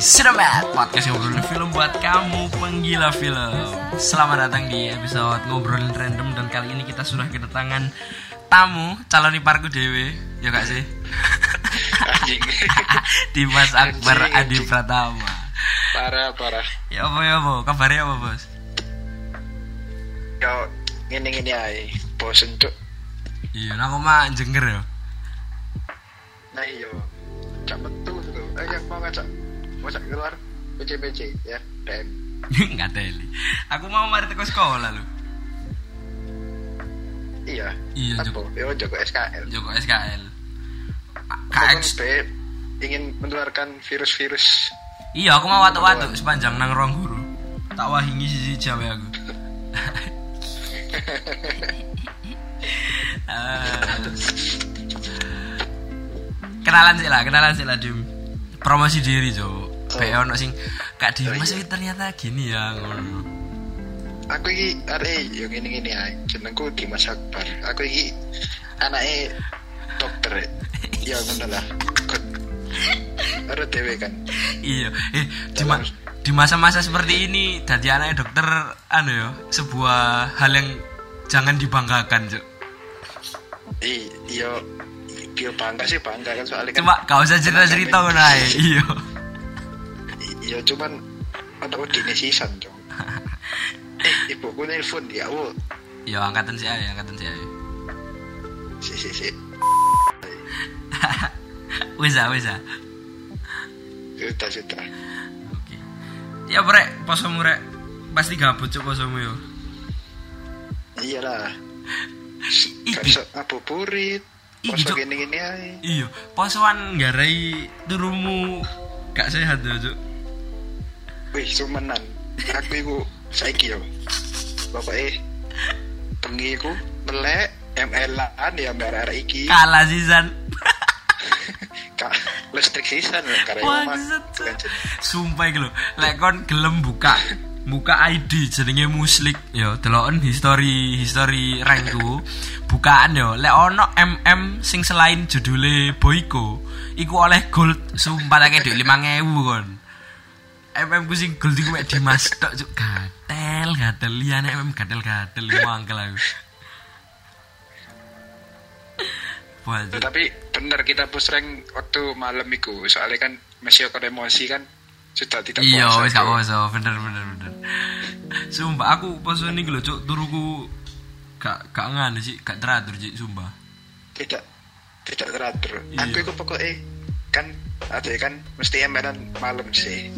Di Cinemat Podcast ngobrolin film buat kamu penggila film Selamat datang di episode ngobrolin random Dan kali ini kita sudah kedatangan tamu calon iparku dewe Ya gak sih? Dimas Akbar Adi. Pratama parah parah. Ya apa ya apa? Kabarnya apa bos? Yo ngene ngene ae. Bosen cuk. Iya, nah aku mah jengger ya Nah iyo. Cak metu tuh. Eh yang mau ngajak. Ngajak keluar PC-PC ya. DM. Nggak teli Aku mau mari teko sekolah lu Iya. Iya. Yo Joko SKL. Joko SKL KX ingin menularkan virus-virus Iya, aku mau watu-watu sepanjang nang ruang guru. Tak wahingi sisi Jawa aku. Eh, kenalan sih lah, kenalan sih lah Dim. Promosi diri, Jo. Be ono sing Kak Dimas iya. iki ternyata gini ya ngono. Aku iki are yo ngene ngene ae. Jenengku Dimas Akbar. Aku iki anake dokter. Ya ngono lah. Ada dewe kan. Iya, eh di, ma- di masa-masa seperti ini jadi anak dokter anu ya, sebuah hal yang jangan dibanggakan, Jo. I, iyo iyo bangga sih bangga kan soalnya kan Cuma gak usah cerita-cerita ngono ae. Iya. Iya cuman ada udine sisan cok eh ibuku nelpon ya Allah Ya angkatan si ae, angkatan si ae. si si si Wis ah, wis ah. sudah Oke. Ya brek, posomu rek. Pasti gabut cuk posomu yo. iyalah Iki. kasih ngabuburit Iki, Cok. Iya, posoan garai turumu gak sehat ya cuk. Wih sumenan. Aku iku saiki yo. Bapak eh bengi iku melek ML-an ya mbak iki. Kalah sisan. kak listrik sisan lho, karena Maksud. Sumpah iki lho, lek kon gelem buka buka ID jenenge Muslik. Yo deloken history history rankku bukaan yo lek ono MM sing selain judule Boyko iku oleh gold. Sumpah tak dhuwit 5000 kon MM ku sing iku mek Dimas tok cuk. Gatel gatel. Liyane MM gatel gatel. Mangkel aku. Tapi bener kita push rank waktu malam itu soalnya kan masih ada emosi kan sudah tidak Iya, wis gak poso, bener bener bener. Sumpah aku poso niki lho, Cuk, turuku gak gak ngene sih, gak teratur sih, sumpah. tidak tidak teratur. Iya. aku itu pokoknya kan ada kan mesti emeran malam sih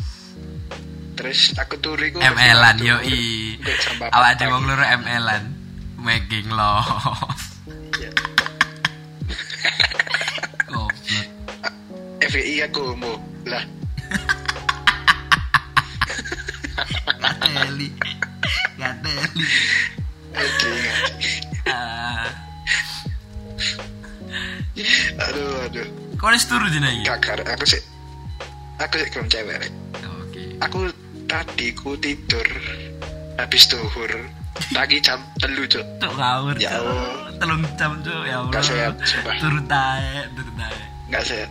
terus aku turu iku ML-an yo i. jam empat Awak dhewe wong loro ML-an. Making. Iya. Goblok. FVI aku mau lah Gak teli. Gak teli. anjing, anjing. Ah, aduh aduh Kau wis turu dina iki? kakak aku sih aku sih belum cewek. Oke. aku tadi ku tidur habis tuhur pagi jam telu cuk Tuk ngawur. Ya. Allah. Telung jam Cuk, ya Allah. Gak sehat, sumpah. Turu tae, turu tae. nggak sehat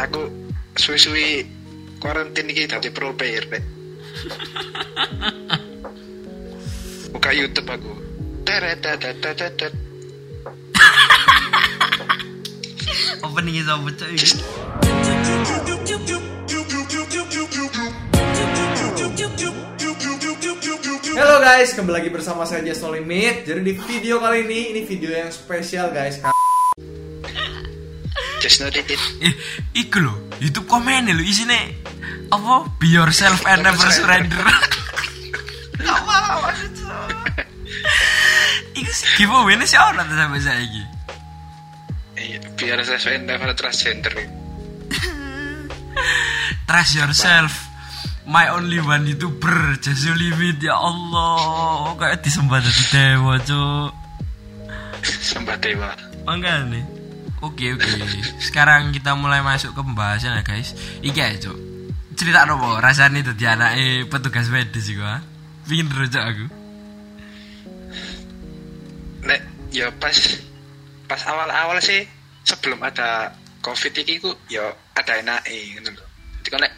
aku suwi-suwi karantin ini tadi pro player Rek. buka YouTube aku teret teret teret teret Opening is Cuk iki? Halo guys, kembali lagi bersama saya Just No Limit. Jadi di video kali ini, ini video yang spesial guys. just not it Eh, iku lho, YouTube komen lho isine apa? Be yourself and never surrender. Apa maksud Iku sih giveaway ini sih orang tuh sampai saya iki. Iya, biar sesuai dengan transgender Trust yourself. My only one YouTuber, just you limit ya Allah. Kayak disembah dari dewa, Cuk. sembah dewa Mangga nih. Oke oke. Sekarang kita mulai masuk ke pembahasan ya guys. Aja cok. Cerita nopo rasanya dadi anake petugas medis juga. Pingin rojok aku. nek ya pas pas awal-awal sih sebelum ada covid ini ku ya ada enake gitu loh Jadi kan lek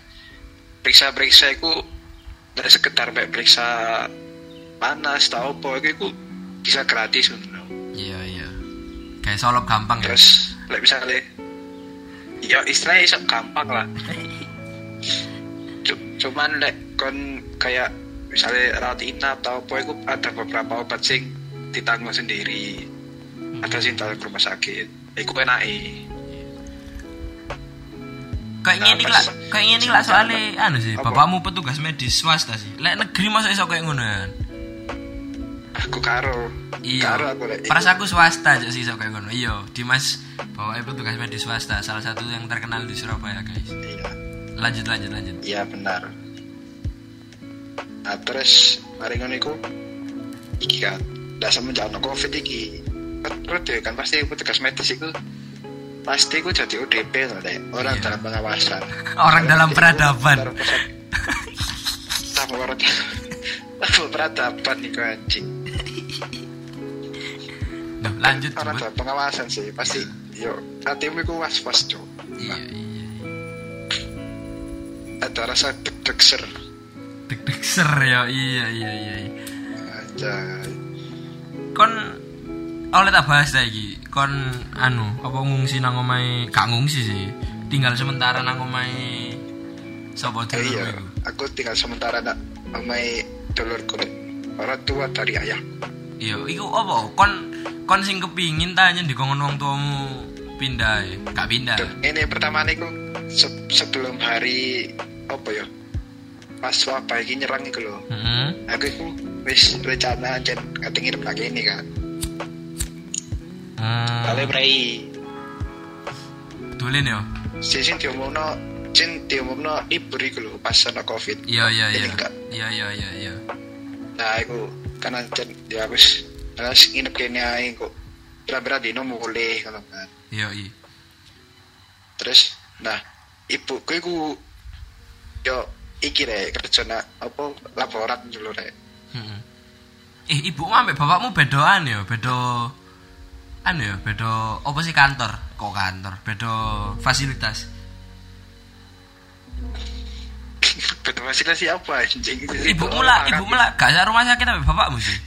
periksa-periksa iku nek sekedar mek periksa panas tau apa iku bisa gratis. Iya iya. Kayak solop gampang ya. Terus lek misalnya ya istilahnya iso gampang lah. Cu- Cuman lek kon kayak misalnya rawat inap atau apa iku ada beberapa obat sing ditanggung sendiri. Ada sing ke rumah sakit. Iku enake. Kayak ngene pas- lah, kayak ngene lah soalnya anu sih, Apa? bapakmu petugas medis swasta sih. Lek negeri masuk iso kayak ngono. Aku karo. Iya. Karo aku lek. Aku swasta aja sih iso kayak ngono. Iya, Dimas bapaknya petugas medis swasta, salah satu yang terkenal di Surabaya, guys. Iya. Lanjut lanjut lanjut. Iya benar. Nah terus mari ngono iku iki kan ndak semenjak ono Covid iki. Kan kan kan pasti petugas medis iku pasti ku jadi ODP loh, Dek. orang Iya. dalam pengawasan. Orang dalam peradaban. Sama orang dalam peradaban nih anjing. Duh, lanjut Orang dalam pengawasan sih pasti yo hatimu iku was-was cuk. Iya iya. Ada rasa deg-deg ser. Deg-deg ser ya. Iya iya iya. iya. Anjay. Kon oleh tak bahas lagi. Kon anu, apa ngungsi nang omahe? Gak ngungsi sih. Tinggal sementara nang omahe sapa Eh, dulur iya, aku tinggal sementara nak amai dulurku orang tua dari ayah. Iya, iku apa? Kon kon sing kepingin ta di kongon wong tuamu pindah ya? Gak pindah. Ini pertama niku se- sebelum hari apa ya? Pas wabah ini nyerang iku lho. Heeh. Aku iku wis rencana jen kate ngirim lagi ini kan. Hmm. Kale brai. Dolen ya? Sing diomongno jen diomongno ibu iku lho pas ana Covid. Iya iya iya. Enggak. Iya iya iya iya. Nah, iku kan jen ya wis terus nginep kene ae kok. Kira-kira dino mulai kalau kan. Iya iya. terus nah ibuku iku yo iki rek kerja nak apa laporan dulu rek Heeh. Eh, ibu ambek bapakmu bedoan ya, bedo anu ya, bedo apa sih kantor? Kok kantor? Bedo fasilitas. betul masih siapa anjing Ibu mula, ibu mula gak sak rumah sakit ambek bapakmu sih.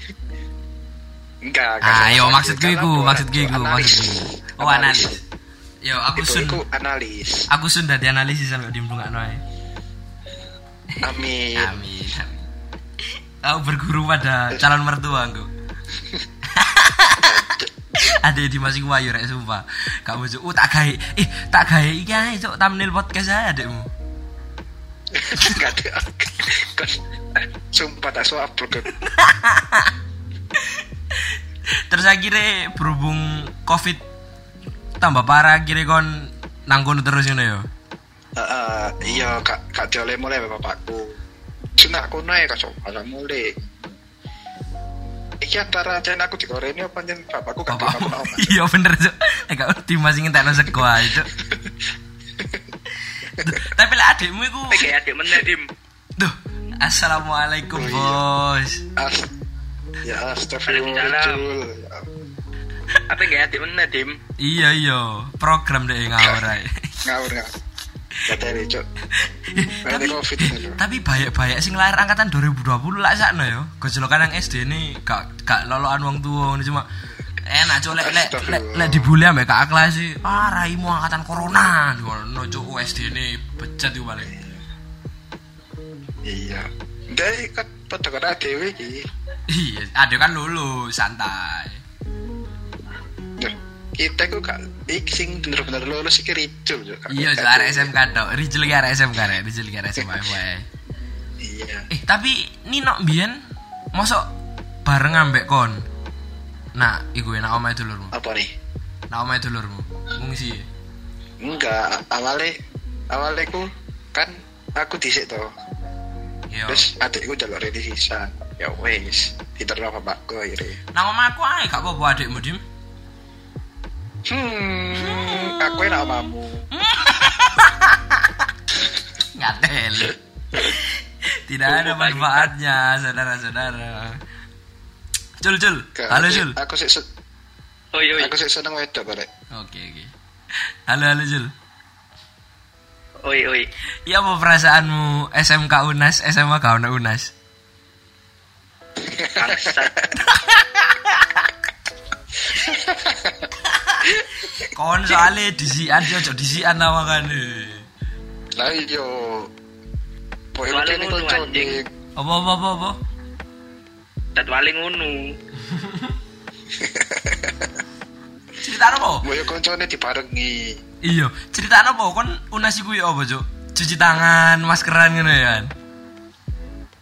enggak Ah, yo iku, aku maksudku orang iku, tua analis. maksudku. Oh, analis. Yo, aku Ibu sun iku analis aku sun dadi analisis sampe dimplungakno ae. amin Amin. amin. Aku berguru pada calon mertua aku. Adek di masing wayu rek sumpah. Kamu cuk, uh, tak gawe. Eh, tak gawe iki ae cuk thumbnail podcast ae adekmu. enggak ada sumpah tak suap Terus akhirnya berhubung Covid tambah parah akhirnya kon nanggung terus ngono ya. Heeh, iya kak kak mulai bapakku sunak kuno ya kak ada mulai iki antara jen aku digoreni apa jen bapakku gak Bapakmu. apa Iya bener cuk. Eh gak ngerti masih ngentekno sego ae cuk. Tapi lah adikmu iku kayak adik meneh dim Duh, Assalamualaikum iya. bos. Ya astagfirullah apa kayak adik meneh dim Iya iya, program deh ngawur ae. ngawur ngawur kata ini cok tapi covid tapi banyak-banyak sing lahir angkatan 2020 lah sakno ya. Gojlokan yang SD ini gak gak lolokan wong tua ini cuma enak cok lek lek lek lek dibully ambek kakak kelas sih. Ah raimu angkatan corona. Ngono cok SD ini bejat iku paling. iya dari kan pada kena dewi ki Iya, ada kan lulus santai. Kita kok gak ik sing bener-bener lulus iki ricul Cok. Iya, cok arek SMK dok. Rijel ki arek SMK rek, Rijel ki arek SMA wae. iya Eh, tapi Nino mbiyen mosok bareng ambek kon. Nah, iku enak omahe dulurmu. apa nih Nah, omahe dulurmu. Ngungsi. enggak awalnya awalnya ku kan aku disik toh Iya. terus adikku jalur ready sisa ya wes diterima bapakku akhirnya Nang omah aku ae gak apa-apa adikmu, Dim. Hmm aku enak omamu Ngatel. Tidak ada manfaatnya, saudara-saudara. Cul, cul. Halo, cul. aku sih oh iya aku sih seneng wedok barek Oke, oke. Halo, halo, cul. Oi, oi. Iya apa perasaanmu SMK Unas, SMA ono Unas? Bangsat. Kon soalnya disian yo ojo disian awakane. Lah iya. Pokoke Soalnya ini ngono, kocok. Apa apa apa apa? Jadwale ngono. Cerita apa? Boyo koncone dibarengi. Iya, cerita apa? Kon Unas iku yo apa, Cuk? Cuci tangan, maskeran ngono ya kan?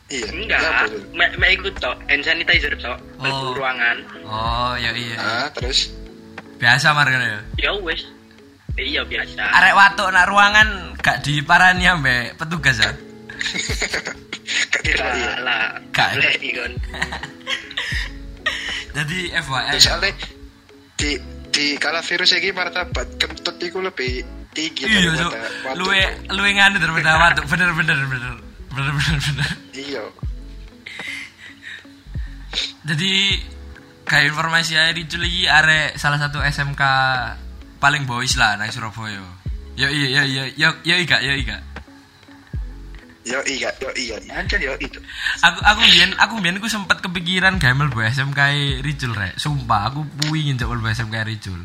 Iya. Enggak, ya, betul. mek mek ikut tok, hand sanitizer tok, Oh. ruangan. Oh, ya iya. Ah, terus Biasa mar ngono ya. Ya wis. Iya biasa. Arek watuk nak ruangan gak diparani ambek petugas ya. gak lah. Gak. Jadi FYI. Terus soalnya di di kala virus ini martabat kentut itu lebih tinggi Iya, daripada watuk. Luwe luwe nganu daripada watuk. Bener bener bener. Bener bener bener. Iya. Jadi kayak informasi aja Ricul iki arek salah satu SMK paling boys lah nang Surabaya. Yo iya yo iya yo yo iya yo iya. Yo iya, yo iya. Anjir yo itu. Aku aku biyen aku biyen aku sempet kepikiran gawe mlebu SMK Ricul rek. Sumpah aku puingin njok mlebu SMK Ricul.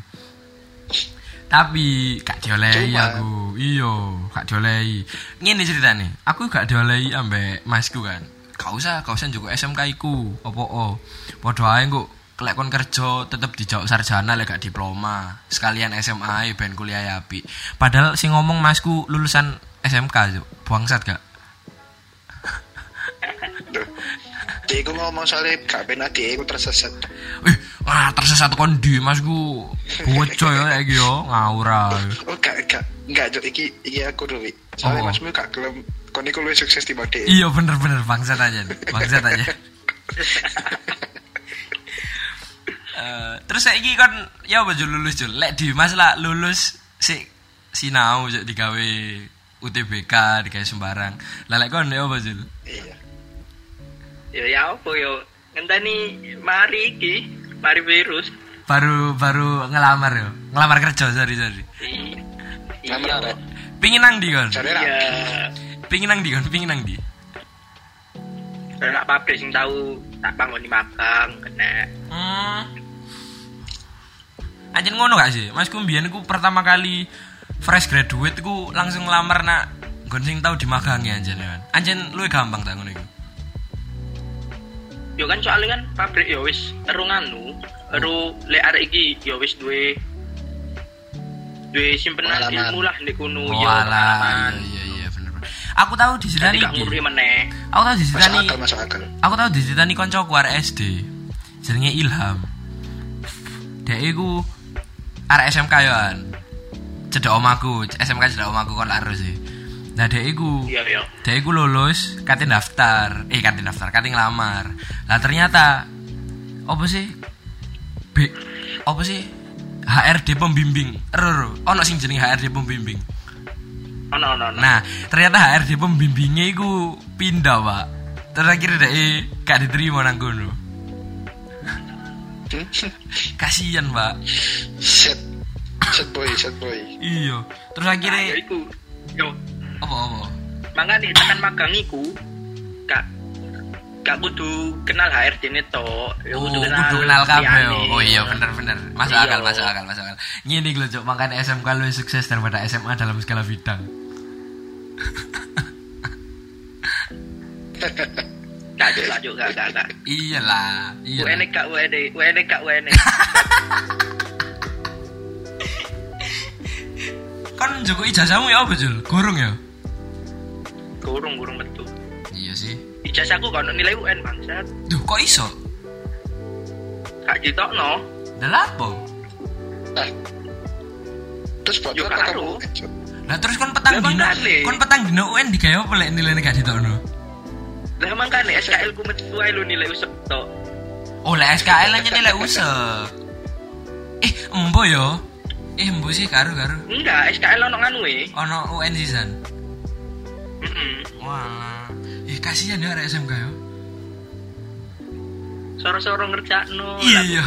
Tapi gak diolehi aku. Iya, gak diolehi. Ngene ceritane. Aku gak diolehi ambek masku kan. Gak usah, gak usah njuk SMK iku. Apa oh. Padha ae kok kelek kon kerja tetep dijawab sarjana lek gak diploma. Sekalian SMA ae ben kuliah apik. Padahal sing ngomong masku lulusan SMK, Cuk. Bangsat gak? Dia itu ngomong soalnya gak benar dia itu tersesat. Eh, ah tersesat kon di masku. Bocah ya kayak gitu, ngawur. Oh gak gak gak Jok. iki iki aku dulu. Soalnya Oh. masmu gak gelem kon iku luwih sukses di dia. Iya bener-bener bangsat aja, bangsat aja. Eh, terus saiki kon ya apa Jul lulus Jul? Lek di Mas lah lulus si sinau Jul digawe UTBK digawe sembarang. Lah lek kon ya apa Jul? Iya. Ya ya apa yo. Ngenteni mari iki, mari virus. Baru baru ngelamar yo. Ngelamar kerja sorry sorry. Iya. arek. Pingin nang di kon? Cari Iya. Pingin nang di kon? Pingin nang di? Kalau nak pabrik sing tahu tak bangun di magang kena. Hmm. Anjen ngono gak sih? Mas Kumbian ku pertama kali fresh graduate ku langsung ngelamar nak nggon sing tau dimagangi anjen ya kan. Anjen luwih gampang tak ngono iku. Yo kan soalnya kan pabrik yo wis eru nganu, eru lek arek iki yo wis duwe duwe simpenan ilmu lah ndek kono Oh yo alah, pengalaman. iya iya bener. bener. Aku tahu diceritani ngurui meneh. Aku tahu diceritani. Aku tahu diceritani koncoku arek SD. Jenenge Ilham. Dek iku arek SMK yo kan. Cedek omaku, SMK cedek omaku kon ero sih. Nah dek iku Iya. Dia iku lulus, kate daftar, eh kate daftar, kate ngelamar. Lah ternyata apa sih? B apa sih? HRD pembimbing. Ero, ono sing jeneng HRD pembimbing. Ono ono ono. Nah, ternyata HRD pembimbingnya iku pindah, Pak. Terus akhirnya dia gak diterima nang kono. Kasian, Pak. Set. Set boy, set boy. Iya. Terus Nah, yo akhirnya iku. Yo, apa-apa? makane tekan magang iku gak gak kudu kenal HRD ne to. Yo Oh, kudu kenal kabeh. liyane. Oh iya bener-bener. Masuk Iya. akal, masuk akal, masuk akal. Ngene iki lho, Cuk, makanya SMK lu sukses daripada SMA dalam segala bidang. Gak juk, gak juk, gak gak. Iyalah, iya. UN gak UN, UN gak UN. Kan Joko ijazahmu ya apa, Jul? Gorong ya? Kurung kurung betul. Iya sih. Ijazahku kan nilai UN bangsat. Duh, kok iso? Gak ditokno. Lah apa? Nah. Terus buat apa karo. kamu? Lah terus kon petang dino, kon petang dino UN digawe apa lek nilainya gak ditokno? Lah emang kan SKL ku metu ae lu nilai usep tok. Oh, lek SKL aja nilai usah. Eh, embo yo. Eh, embo sih karo-karo. Enggak, SKL ono nganu e. Ono UN sisan. Heeh. Wah. Eh, kasihan ya arek SMK yo. Soro-soro ngerjakno. Iya, lah, iya.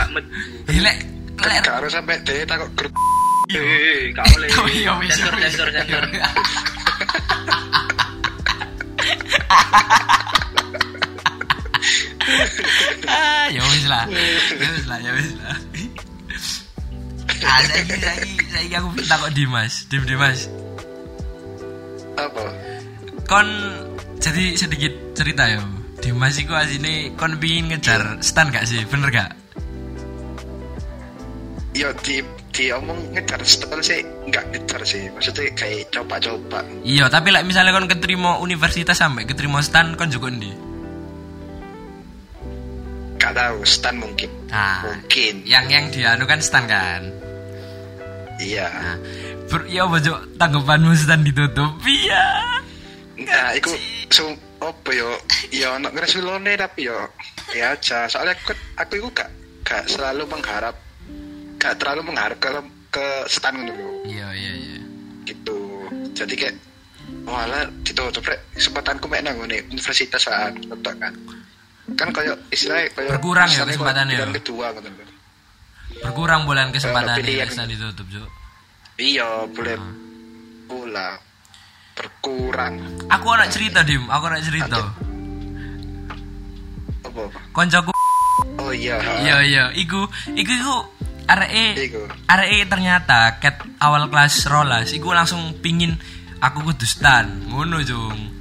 Eh, lek Kan lek gak harus sampai dia takut grup. Eh, gak boleh. Iya, wis, Sensor, sensor, sensor. ah, ya wis lah. Ya wis lah, ya wis lah. Ah, saiki saiki saiki aku minta kok Dimas, Dim Dimas. apa Kon jadi sedikit cerita ya. Dimas iku asine kon pingin ngejar stan gak sih? Bener gak? yo di di omong ngejar setel sih nggak ngejar sih maksudnya kayak coba-coba Iya, tapi like misalnya kon keterima universitas sampai keterima stan kon juga ndi? Gak tahu stan mungkin Nah, mungkin yang yang dia anu kan stan kan. iya Nah, ber, ya Cuk? tanggapanmu stan ditutup? Iya. nah itu sum apa yo yo nak ngeresulone tapi yo ya aja soalnya aku aku itu gak gak selalu mengharap gak terlalu mengharap ke ke stan dulu Iya, iya, iya. gitu jadi kayak malah ditutup rek kesempatanku mek nang universitas saat kan kan kayak istilahnya kayak Berkurang ya kesempatannya ya? kedua gitu loh. Berkurang bulan kesempatan pilihan. stan ditutup, Cuk. iya boleh pula berkurang Aku anak cerita, Dim. Aku anak cerita. apa Koncoku oh iya Iya, iya. Iku, iku, iku Iku. areke ternyata ket awal kelas rolas iku langsung pingin aku kudu stan ngono jung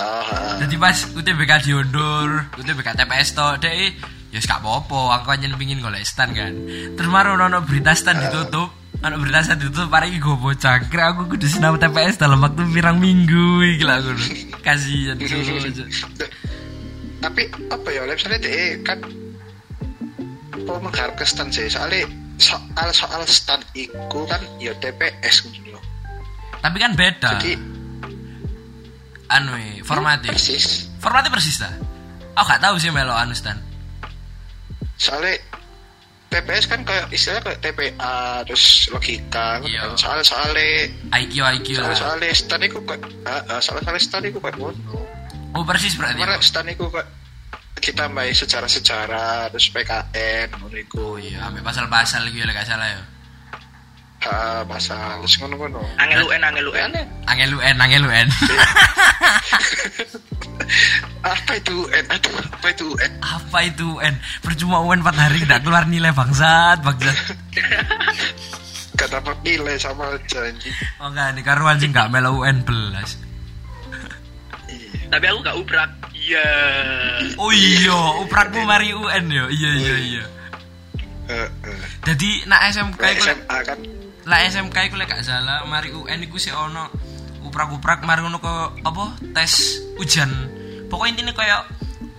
ah. Ah. jadi pas UTBK diundur UTBK TPS to deh ya gak apa-apa aku hanya pingin golek stan kan. Terus maru ono berita stan ditutup ono berita stan ditutup pare iki gobo cangkre aku kudu sinau TPS dalam waktu pirang minggu lah ngono kasihan tapi apa ya misalnya deh kan apa mengharap ke stand sih? Soalnya soal soal stand iku kan ya TPS gitu loh tapi kan beda. Jadi anu e, formatnya? Persis. Formatnya persis ta? Aku gak tahu sih melo anu stan. Soalnya TPS kan kayak istilahnya kayak TPA terus logika Iya. kan soal soalnya IQ IQ soal soalnya stand iku kayak ah, ah, soal soalnya stand iku kayak ngono. Oh persis berarti Karena ya? stand iku kayak kita main sejarah-sejarah terus PKN iku. Oh iya ambil pasal-pasal gitu ya gak salah ya ha pasal terus ngono-ngono Angel UN, angel UN. angel UN angel UN apa itu UN aduh apa itu UN apa itu UN percuma UN 4 hari gak keluar nilai bangsat bangsat. Gak dapat nilai sama aja anjing. Oh enggak nih karuan sih gak melo UN belas. Iya. Tapi aku gak ubrak. Iya. oh iya uprakmu mari UN yo. Iya iya iya. eh. jadi nak SMK SMA kan lah SMK iku lek gak salah mari UN iku sih ono uprak-uprak mari ngono ke apa? Tes ujian. Pokoknya intinya kayak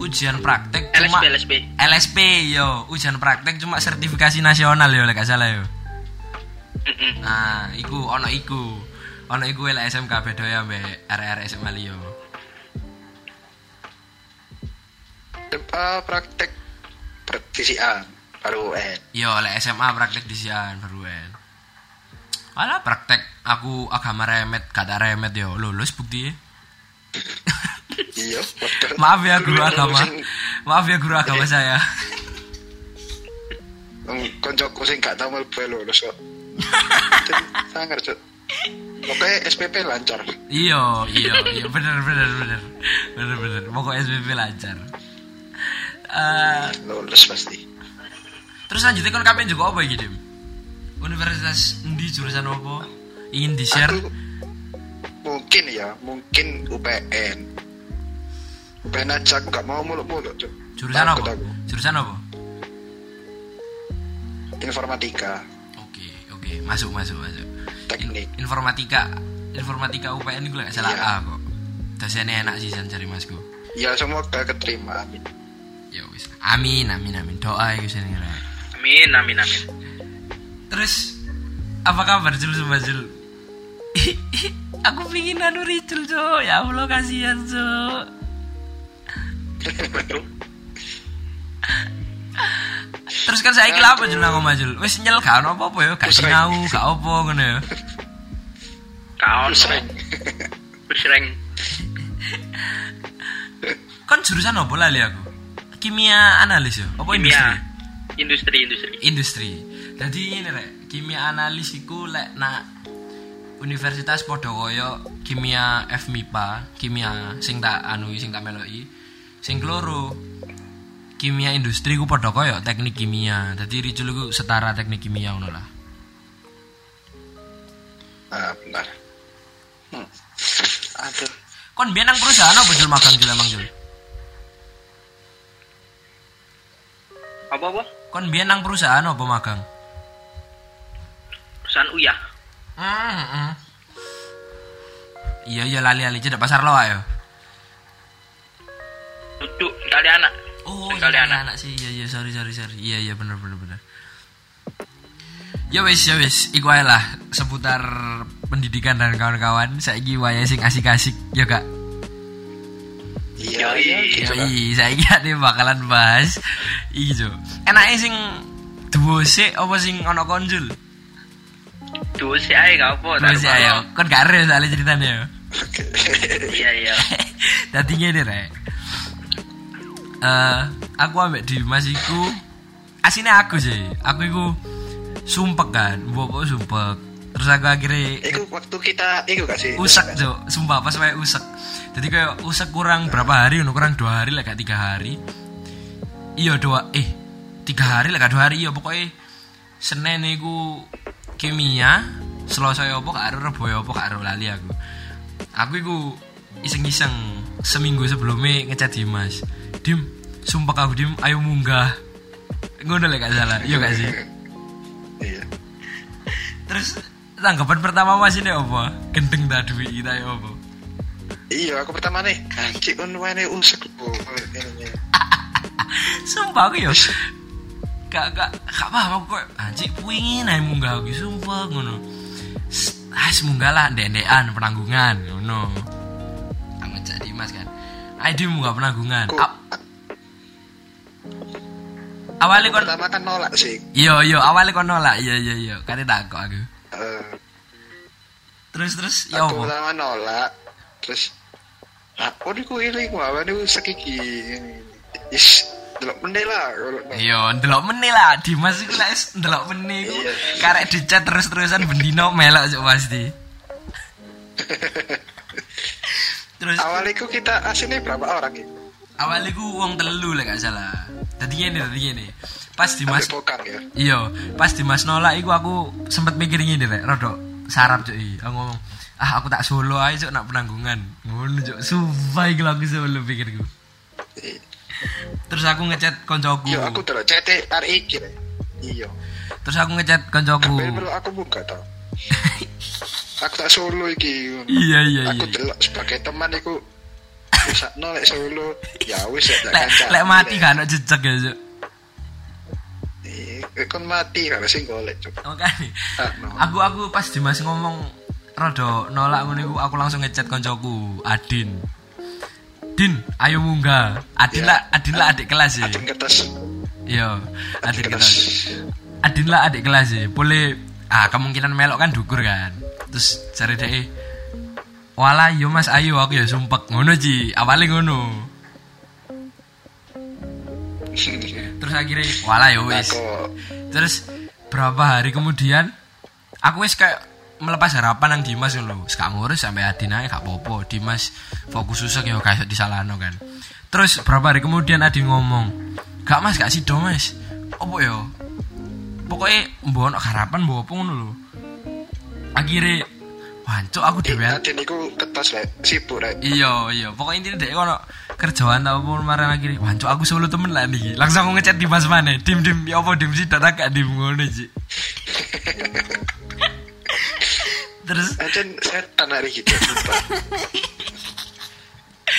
ujian praktek cuma LSP, LSP. LSP yo ujian praktek cuma sertifikasi nasional yo lek gak salah yo. Nah iku ono iku. Ono iku lek SMK beda ya mbek RR SMA liyo eh, praktek praktisian baru UN yo lek SMA praktek di sian baru UN Alah praktek aku agama remet kata remet yo lulus bukti iya betul Maaf ya guru agama. Maaf ya guru agama saya. Koncoku sing gak tau mlebu lulus kok sangar cuk Pokoknya SPP lancar Iya, iya, iya bener bener bener. Bener bener. Pokoknya SPP lancar. Eh, lulus pasti terus lanjutnya kan kapan juga apa Dim? Universitas endi jurusan apa? Ingin di-share? Aku mungkin ya, mungkin UPN. UPN aja aku gak mau muluk-muluk. Jurusan Takut apa? aku. Jurusan apa? Informatika, Oke, oke, masuk masuk masuk. teknik. Informatika, informatika UPN itu gak salah Iya. A kok. Dosennya enak sih San cari masku. Ya semoga keterima, amin. Ya wis. Amin, amin, amin. Doa sing ngira. Amin, amin, amin. Terus apa kabar Jul sama Jul? Aku pingin anu Ricul Jo Ya Allah kasihan Jo Betul. Terus kan saya kira apa Jul nang omah Jul Wis nyel gak ono apa-apa ya Gak sinau Gak apa ngono ya Kaon. Terus rank. Kan jurusan apa lali aku Kimia analis ya Apa industri Kimia. Industri, industri. Industri Jadi ini rek Kimia analis iku lek nak universitas kaya kimia FMIPA, kimia sing tak anu sing tak meloki. Sing keloro kimia industri ku padha teknik kimia. Dadi Ricul iku setara teknik kimia ngono lah. Ah, benar. Hmm. Aduh. Kon biyen nang perusahaan apa Jul magang Jul emang Jul? Apa apa? Kon biyen nang perusahaan apa magang? Perusahaan Uyah. Hmm, hmm. Iya iya lali-lali cedak pasar loa ya. Duduk kali anak. Oh, Sekali iya, anak. anak sih. Iya iya sorry sorry sorry. Iya iya bener bener bener. Ya wis ya wis, iku ae lah seputar pendidikan dan kawan-kawan. Saiki wayahe sing asik-asik ya Kak. Iya, iya, lah. Iya, saiki ade bakalan bahas iki Jo. Enake sing duo sik apa sing ana konjul? Duh sih ae gak apa. Duo sik ayo. Kon gak ero soalnya ceritanya ya. Oke. Iya iya. Dadi ngene rek. Eh, aku ambek Dimas iku asine aku sih. Aku iku sumpek kan, mbok sumpek. Terus aku akhirnya Iku waktu kita iku gak sih? usek jo, sumpah pas wae usek. Jadi kayak usek kurang berapa hari, kurang dua hari lah gak tiga hari. Iya dua, eh tiga hari lah gak dua hari iya pokoknya Senin iku kimia, Selasa ya apa gak ero Rebo ya apa gak ero lali aku. Aku iku iseng-iseng seminggu sebelumnya ngecat Dimas. Dim, sumpah aku Dim, ayo munggah. Ngono lah gak salah, iya gak sih? Iya. Terus tanggapan pertama Mas ini apa? Gendeng tak duit kita ya apa? Iya, aku pertama nih, anjir kon wene usek. Sumpah aku ya Gak, gak, gak paham aku kok. Anjir pingin aja munggah aku Sumpah ngono. Ah semunggah lah Ndek-ndekan penanggungan Ngono. Aku jadi mas kan. Ayo dia munggah penanggungan. A- Awalnya kon pertama kan nolak sih. Iya iya awalnya kon nolak. Iya iya iya. Kali tak kok aku. Eh, Terus terus Ya aku pertama nolak, terus aku nih ku iling wae nih usek iki. Is, delok meneh lah. Iya, ndelok meneh lah Dimas iku lek wis ndelok meneh iku Iya. karek dicat terus-terusan bendino melok cuk pasti. Terus Awalnya ku kita aslinya berapa orang itu? awal iku wong telu lek gak salah. Dadi ngene, dadi ngene. Pas Dimas ya. Iya, pas Dimas nolak iku aku sempet mikir ngene rek, rodok sarap cuk iki. Aku ngomong, ah aku tak solo aja cuk nak penanggungan. Ngono cuk, sumpah iki aku solo pikirku. Terus aku ngechat koncoku. Iya, aku delok cete hari iki. Rek. Iya. Terus aku ngechat koncoku. Aku buka tau. aku tak solo iki. Iya iya Aku iya. delok sebagai teman iku bisa nolak solo. Ya wis tak Lek mati kan ono jejak ya, Cuk. Eh, kon mati kan sing golek cuk. Ah, no. aku aku pas Dimas ngomong rada nolak ngono iku aku langsung ngechat koncoku Adin. Din, ayo munggah. Adin Ya. lah, Adin lah adik kelas ya. Adin kertas. Iya, adik Kelas. kelas. Adin lah adik kelas ya. Boleh ah kemungkinan melok kan dukur kan. Terus cari deh Walah yo mas ayo aku ya sumpek ngono ji awalnya ngono terus akhirnya walah yo wis Aku Terus berapa hari kemudian aku wis kayak melepas harapan nang Dimas ngono lho. Gak ngurus sampai Adin ae gak apa-apa. Dimas fokus susah ya kayak disalahno kan. Terus berapa hari kemudian Adin ngomong, "Gak Mas, gak sido Mas." Apa ya? Pokoknya mbok ono harapan mbok apa ngono lho. Akhirnya wancuk aku dhewe Adin iku kertas rek, sibuk rek. Iya, iya. Pokoknya intinya dek kono kerjaan tau apa marang akhirnya. Wancuk aku solo temen lah niki. Langsung aku ngechat Dimas mana? Dim dim ya apa dim sih datang gak dim ngono sih. Terus Ajen setan hari gitu sumpah.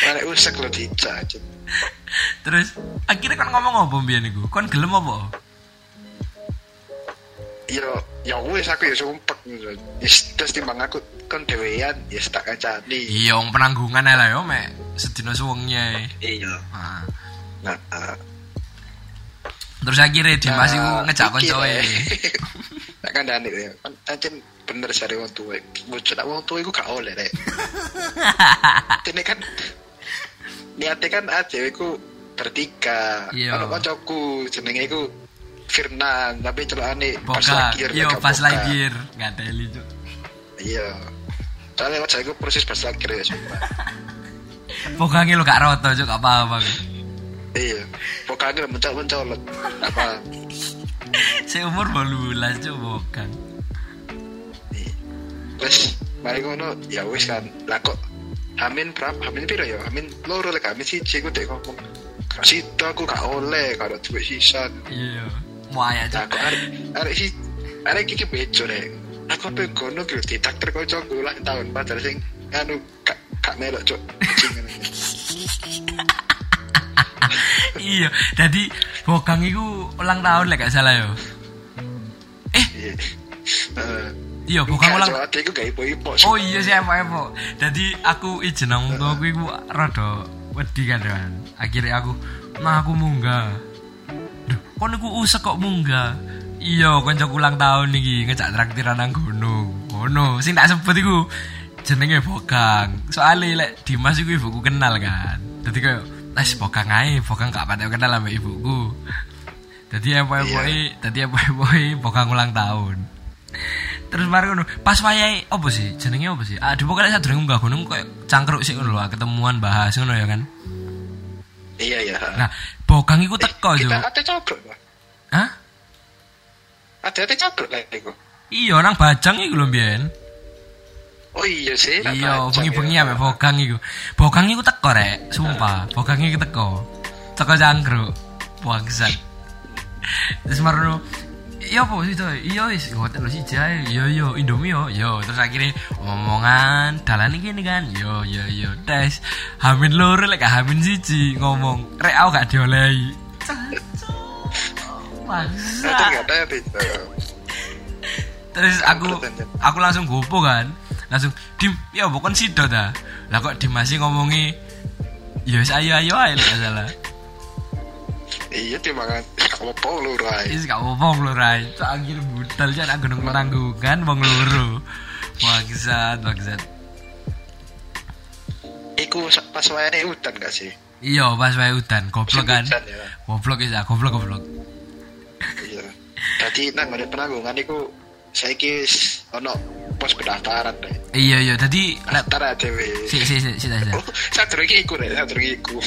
Mana usek lo dica terus akhirnya kan ngomong apa mbiyen iku? Kon gelem apa? Yo, ya wis aku ya sumpek. Is terus timbang aku kon dewean, ya tak kancani. Iya, penanggungan lah yo mek sedina suwengnya. Iya. Nah, Nah, ah. Terus akhirnya Dimas iku Nah, ngejak koncoe. Rek. Tak kandani ya. Kan ajen bener sare wong tuwa. Bocah tak wong tuwa iku gak oleh rek. Ini kan niatnya kan aja iku bertiga. Iya. Ono kancaku jenenge iku Firnan, tapi celokane pas lagi yo pas lagi, teli, Cuk. Iya. soalnya wajah aku proses pas akhir ya sumpah Pokoknya lo gak roto cuk gak apa-apa. Iya. Pokoknya mencol mencolot apa? Saya umur belulas cuk bukan. terus mari ngono. Ya wis kan. Lah kok Amin berapa? Amin piro ya? Amin loro lek. Amin siji ku dek ngomong. Sida aku gak oleh kalau duit sisan. Iya. Nah, cuk. aku arek arek si arek iki bejo rek. Aku pe kono ki ditakter kancaku lah tahun. Padahal sing anu gak gak melok cuk. Iya. Jadi bokang iku ulang tahun lek gak salah yo. Iya. Eh, Iya, bokang ulang Soalnya aku gak ipo-ipo. Oh iya siapa Evo. Jadi aku izin nang wong tuaku iku rada wedi kan. Akhirnya aku, "Nah, aku munggah." Duh, kok niku usek kok munggah? Iya, kancaku ulang tahun iki ngejak traktiran nang gunung. Ngono, sing tak sebut iku jenenge Bokang. Soale lek Dimas iku ibuku kenal kan. Dadi kayak Les Bokang ae, Bokang gak patek kenal sama ibuku. Dadi epo-epo dadi epo-epo Bokang ulang tahun. Terus mari ngono, pas wayahe opo sih? Jenenge opo sih? Ah, di pokoknya sadurunge munggah gunung koyo cangkruk sik ngono lho, ah, ketemuan bahas ngono ya kan. Iya iya. Nah, bokang iku teko yo. Kita ada. Pak. Hah? Ada ada cobrok lah iku. Iya, nang Bajang iku lho mbiyen. Oh iya sih. Iya, bengi-bengi ya. bokang iku. Bokang iku teko rek, sumpah. Bokang iku teko. Teko cangkruk. Bangsat. Terus marono Iya apa sih coy? Iya wis hotel sih jae. Iya iya Indomie yo. Yo terus akhirnya omongan dalan iki gini kan. Yo yo yo tes. Hamin loro lek gak hamin siji ngomong. Rek aku gak diolehi. Ada itu. Terus aku aku langsung gopo kan. Langsung dim, ya bukan sido dah. Lah kok dim masih ngomongi Ya ayo ayo lek gak salah. Iya terima kasih. Kamu mau lu rai. Wis gak apa-apa lho Rai. Cok anjir budal jan aku gunung penanggungan wong loro. Bangsat, bangsat. Iku pas wayane hutan gak sih? Iya, pas wae udan, goblok kan. Ya. Goblok ah, goblok goblok. Iya. Tadi nang ada penanggungan iku saiki wis ono pos pendaftaran deh. Iya iya, tadi Daftar aja weh. si si si si si. Oh, satu lagi iku deh, satu lagi iku.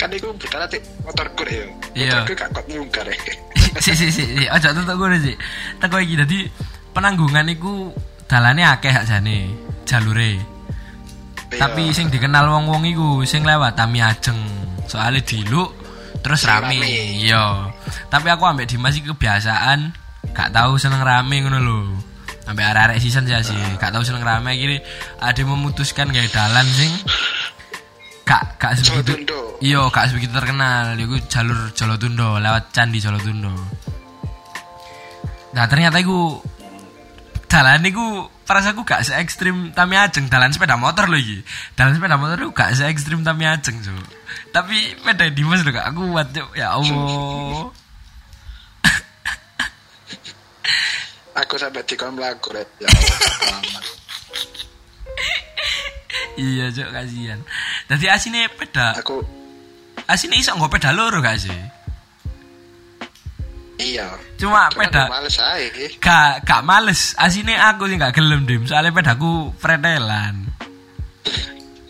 Kan iku bentar nanti motorku deh. Iya. Motorku gak kuat nyungkar deh. si si si si ojo tutuk ngono sih teko iki dadi penanggungan iku dalane akeh sakjane jalure tapi sing dikenal wong-wong iku sing lewat Tami Ajeng soalnya diluk terus rame. iya tapi aku ambek Dimas iki kebiasaan gak tahu seneng rame ngono lho ambek arek-arek season sih sih gak tahu seneng rame akhirnya ada memutuskan gaya dalan sing gak gak sebegitu iya gak sebegitu terkenal. Iku jalur Jolotundo lewat Candi Jolotundo nah ternyata iku dalan iku perasaanku gak se ekstrim Tami Ajeng. Dalan sepeda motor lho iki. Dalan sepeda motor iku gak se ekstrim Tami Ajeng so tapi sepeda Dimas lho gak kuat cuk. Ya Allah Aku sampai dikon melaku rek. Ya iya cuk kasihan. Jadi asine peda Aku asine iso nggo peda loro gak sih? Iya. cuma peda males ae. gak gak males. Asine aku sih gak gelem dim. Soalnya pedaku pretelan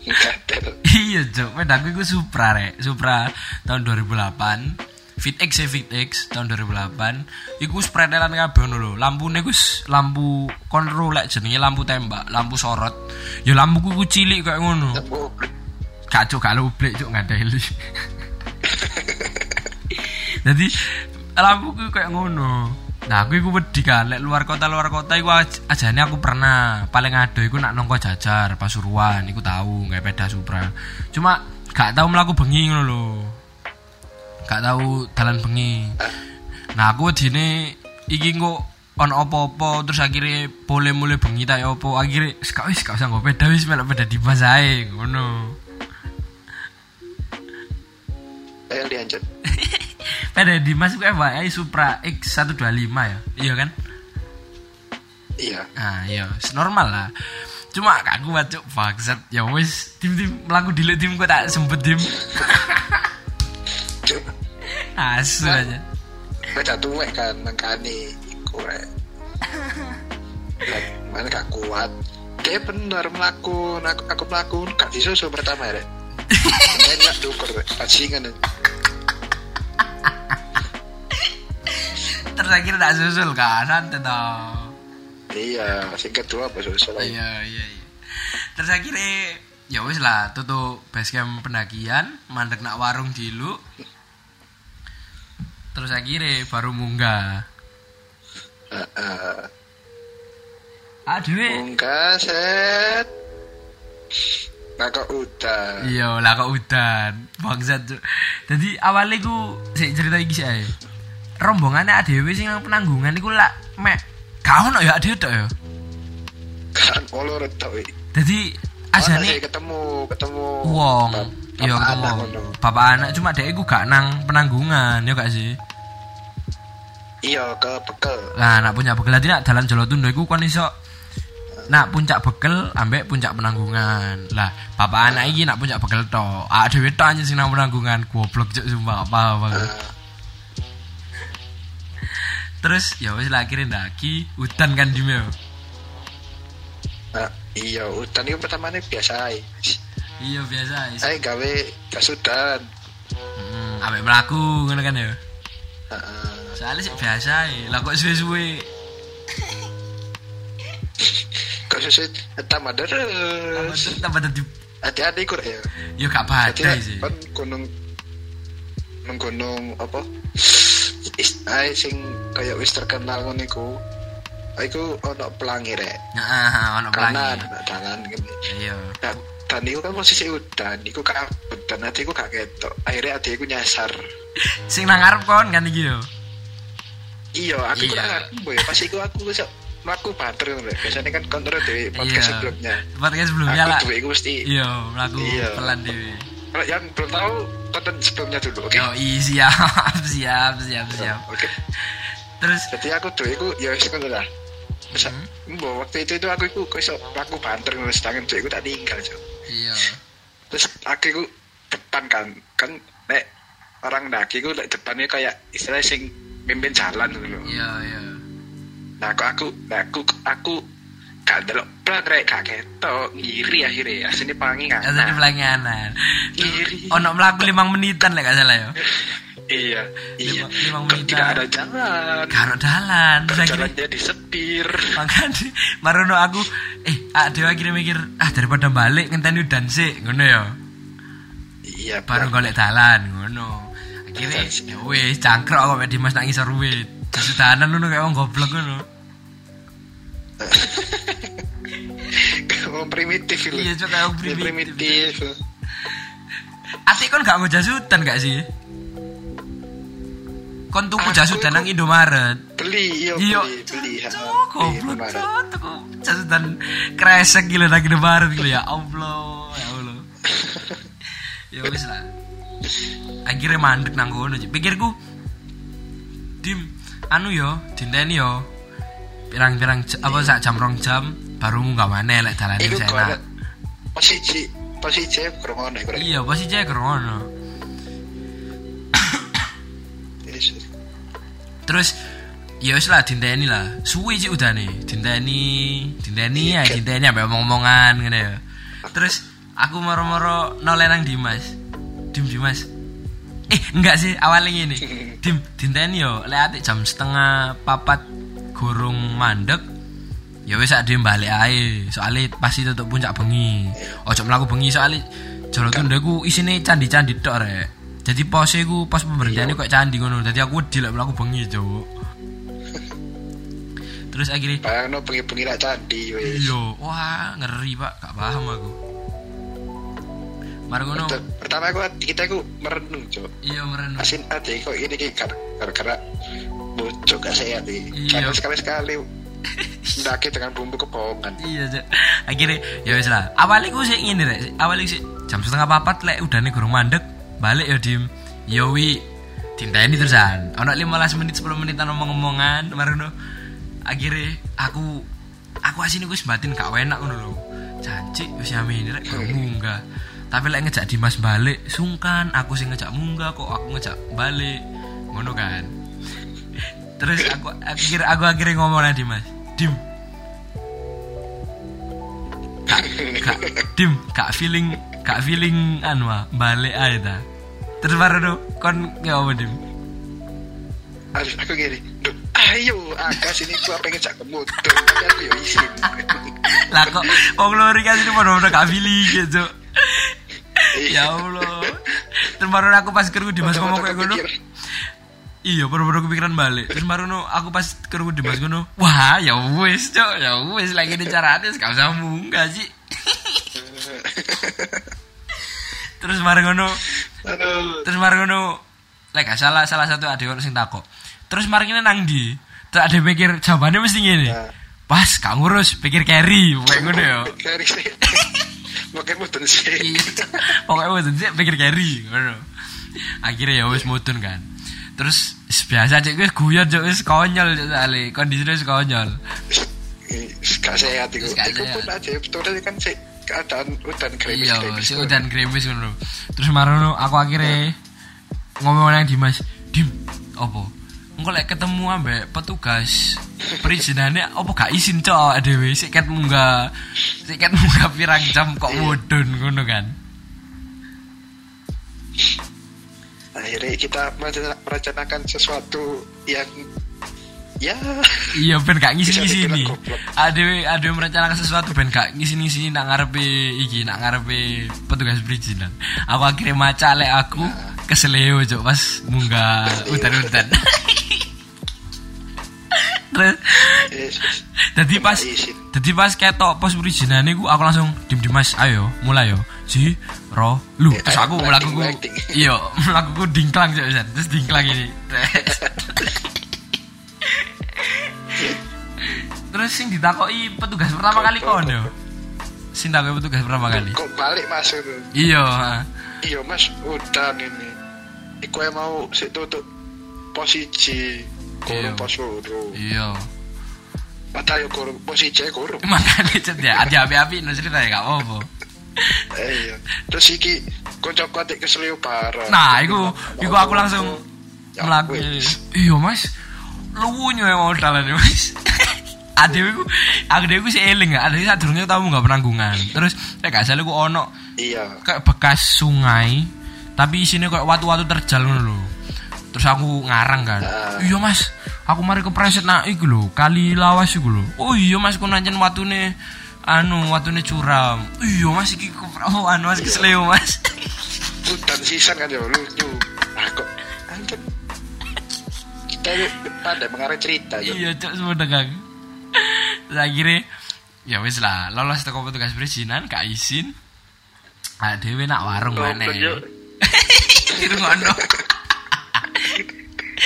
Gatel. iya cok pedaku iku Supra rek. Supra tahun 2008 Fit X ya Fit X tahun 2008 iku wis pretelan kabeh ngono lho. Lampune iku lampu konro lek jenenge lampu tembak lampu sorot. Ya lampuku iku cilik kayak ngono. Gak cok gak lublek ada heli jadi lampuku kayak ngono. Nah aku iku wedi kan lek luar kota luar kota iku aj- ajane aku pernah. Paling ado iku nak nongko jajar pasuruan iku tahu nggak peda supra. Cuma gak tahu melaku bengi ngono lho gak tahu dalan bengi nah aku wedine iki kok on opo-opo terus akhirnya boleh mulai bengi tak opo akhirnya wis gak wis gak usah nggo peda wis melok peda di ae ngono ayo dianjut. Peda Dimas apa? Eh, Supra X125 ya? Iya kan? Iya. Nah, iya, normal lah. Cuma kuat cuk bangsat. Ya wis tim-tim melaku dile tim kok tak sempet tim. Cuk. Asu aja. Beda tuwek kan nangkani iku. Lah, Mana gak kuat. dia bener melaku aku, aku melaku gak disusul pertama ya enak dukur bajingan terus akhirnya tak susul kan santai toh iya sing kedua apa susul iya iya iya terus akhirnya ya wis lah tutup base camp pendakian mandek nak warung dulu terus akhirnya baru munggah. Heeh. aduh Munggah set. Kok udah iya lah kok udan. Bangsat Cuk. jadi awalnya ku sik cerita iki sih rombongannya adewe sing nang penanggungan iku lak mek gak ono ya adewe tok ya? Kan olo retok wi jadi asane sih ketemu ketemu wong iya ketemu wong bapak anak cuma dek iku gak nang penanggungan ya gak sih Iya ke bekel Nah, nak puncak bekel tadi nak dalan Jolotundo iku kon iso nak puncak bekel ambek puncak penanggungan. Lah, bapak anak iki nak puncak bekel to. Ah dhewe tok anjing sing nang penanggungan. Goblok cuk sumpah gak paham aku. Ah, Terus ya wis lah akhirnya ndaki udan kan dime. yo. nah, Iya udan itu pertamanya biasa. Iya biasa. Saya gawe kasudan Hmm, ambek mlaku ngono kan ya. Soalnya sih biasa. Lah kok suwe-suwe Kok susu tambah terus tambah dadi Hati-hati kur ya yo gak badai sih. kan gunung gunung apa is ae sing kaya wis terkenal ngono iku iku ono pelangi rek Heeh, ono pelangi. kanan gini Iya. dan, iku kan posisi udan iku kabut dan hati iku gak ketok akhirnya hati iku nyasar Sing nang ngarep kon kan iki yo. iya aku Iya. kurang boy pas iku aku wis mlaku ngono rek biasanya kan kontrol podcast Iya. sebelumnya Podcast sebelumnya lah. aku iku mesti Iya, mlaku Iya. pelan dhewe. kalau yang belum tahu tonton sebelumnya dulu oke Yo, i siap, siap, siap, siap. oke Terus jadi aku tuh iku ya wis lah Terus Hmm. mbok waktu itu itu aku iku kok iso mlaku banter ngono sedangkan tuh iku tak tinggal iya. terus aku depan kan kan nek orang daki lek depannya kayak istilah sing mimpin jalan gitu loh Iya, iya. nah aku aku nah aku aku gak delok blang rek gak ketok ngiri akhirnya asini pangi tadi kan pelanganan. ngiri Ono mlaku 5 menitan lek gak salah yo. iya iya menitan. tidak ada jalan Karo dalan. Terus akhirnya jalannya disepir makanya marono aku eh ah dewa akhirnya mikir ah daripada balik ngenteni udan sik ngono ya. iya Baru golek dalan ngono. Akhirnya ya wis cangkruk aku mek Dimas nak ngisor wit. Kesudanan ngono kayak wong goblok ngono. Ngomong primitif itu Iya, kayak Iya, primitif. primitif Atik kon gak mau jasudan gak sih? Kon tuku Aku jasudan iku- nang Indomaret. beli iya Iya, beli beli goblok tuku jasudan kresek gila nang Indomaret gila ya Allah, ya Allah. ya wis lah. Akhirnya mandek nang kono. Pikirku Dim, anu yo, dinteni yo. Pirang-pirang apa sak jam rong jam baru munggah maneh lek dalane wis enak. posisi posisi kurang ono iku rek. Iya, pasti cek Terus ya wis lah dinteni lah. Suwi sih udah nih. Dinteni, dinteni ya, dinteni sampai omong-omongan ngene ya. Terus aku moro-moro noleh nang Dimas. Dim Dimas. Eh, enggak sih awalnya ini. Dim, dinteni yo lek jam setengah papat gorong mandek. Ya wis ade balik ae. Soale pasti tutup puncak bengi. Ojo mlaku bengi soale Jolotundo ku isine candi-candi tok rek. Jadi pose ku pos pemberhentiannya kok candi ngono. Jadi aku wedi lek mlaku bengi, Cuk. Terus akhirnya Bayangno bengi-bengi nak candi wis. iya, wah ngeri Pak, gak paham aku. Ter- Pertama aku kita aku merenung, Cuk. Iya merenung. Asin ati kok ini ki kar- gara-gara bocok gak sehat iki. Iya. Karena sekali-sekali mendaki dengan bumbu kebohongan. Iya, Cuk. Akhirnya ya wis lah. Awalnya ku sih ngene rek. Awalnya sih jam setengah papat lek udane gurung mandek, balik ya dim. Yo wi dinteni terusan. Ono 15 menit 10 menitan omong-omongan, mari ngono. Akhirnya aku aku asine wis batin gak enak ngono lho. Janji wis yamin rek gak munggah. Tapi lek ngejak Dimas balik, sungkan aku sing ngejak munggah kok aku ngejak balik. Ngono kan. Terus aku akhir aku akhirnya ngomong nang Dimas. Dim, gak dim gak feeling gak feeling anu ah, balik aja ta terus baru no kon ya apa dim aku gini, Duh, ayo, angka sini gua pengen cak ke motor, tapi aku ya izin. lah kok wong lori kan ini mau gak feeling gitu ya. Allah terus baru aku pas kerja di mas ngomong kayak Kepikir, Iya, baru-baru kepikiran balik. Terus baru no, aku pas kerungu di mas ngono. Wah, ya wis, cok, ya wis lagi di caranya, gak usah munggah sih. terus Aduh, terus baru ngono. Lek gak salah salah satu adik orang sing takok. Terus mari ngene nang ndi? Terus ada mikir jawabannya mesti ngene. Nah. Pas gak ngurus, pikir carry, kayak ngono ya. Kari sih. Makin mutun sih. Iya, pokoknya mutun sih pikir carry, ngono. Akhirnya ya wis mutun kan. Terus biasa cek wis guyon cek wis konyol cek sale. Kondisinya wis konyol. Gak sehat itu. Itu pun aja, betul kan sih keadaan udan gerimis Iya, si udan gerimis ngono. Terus marono aku akhirnya ngomong nang Dimas, "Dim, opo? Engko lek ketemu ambek petugas perizinannya opo gak izin cok dhewe sik ket munggah sik ket munggah pirang jam kok mudun ngono kan." Akhirnya kita merencana- merencanakan sesuatu yang ya Iya ben gak ngisi-ngisi Bisa ini. Adewe adewe merencanakan sesuatu ben gak ngisi-ngisi nak ngarepe iki nak ngarepe petugas perizinan. Aku akhirnya maca lek aku keseleo cok pas munggah udan-udan. Terus yes, Jadi pas izin. jadi pas ketok pos perizinan iku aku langsung dim dimas ayo mulai yo si ro lu Eh, terus aku acting. iya melakuku dingklang cok Zan. terus dingklang ini terus sing ditakoki petugas pertama kali kon yo sing takoki petugas pertama kali Kok balik masuk tuh? iya Iya mas, udan ini. Iku yang mau sik tutup posisi kurung pos loro. iya Padahal yo kurung posisi kurung. makanya cet ya ada api-api no cerita ya gak apa-apa Eh, iya. Terus iki kocok kotek keselio parah. Nah, iku iku aku langsung Ya, melakukan. Iya, Mas. Luwunyo ya modal ini, Mas. Adewe iku, adewe sih eling ya. Adewe sadurunge tau nggak penanggungan. Terus nek gak salah iku ono Iya. kayak bekas sungai, tapi isinya kayak watu-watu terjal ngono lho. Terus aku ngarang kan. Ah. Iya, Mas. Aku mari kepreset nak iku lho, kali lawas iku lho. Oh iya, Mas, ku nancen watune anu watune curam. Iya, Mas iki ku- oh anu Mas kesleo, Mas. Udan sisan kan yo lucu. Ah kok anjir. Kita pada mengarang cerita yo. iya cok semua dagang terus akhirnya ya wis lah lolos toko petugas perizinan gak izin. Ah dewe nak warung mana itu ngono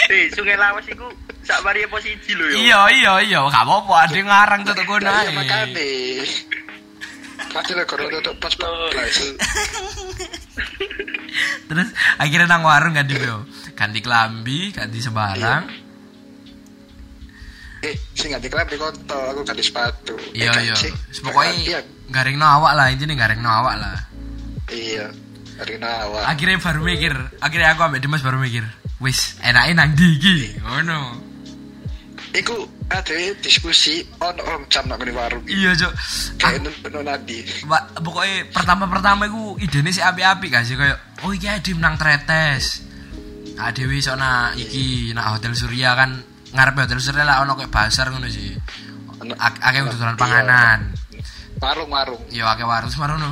Eh, Sungai Lawas iku sak mari posisi lho yo. iya iya iya. Gak apa-apa ada ngarang tuh toko Nah, iya naik makane. Padahal kalau tutup pas terus akhirnya nang warung ganti beo ganti kelambi ganti sembarang Eh, sing ganti kelambi kontol, aku ganti sepatu. Eh, iya kan iya pokoknya gantian. garing no awak lah intinya garing no awak lah Iya. Dari nawa. akhirnya baru mikir akhirnya aku ambek Dimas baru mikir wis enaknya nang di iki ngono Iku ada diskusi on om jam nak di warung. iya cok Kayak nonton nadi. Mbak, pokoknya pertama-pertama iku idene sih api-api gak sih kayak oh iki ade menang tretes. Ah dewe iso nak iki nak hotel Surya kan ngarepe hotel Surya lah ono kayak pasar ngono sih. Ak- Akeh dodolan panganan. Warung-warung. Yo akeh warung semarono.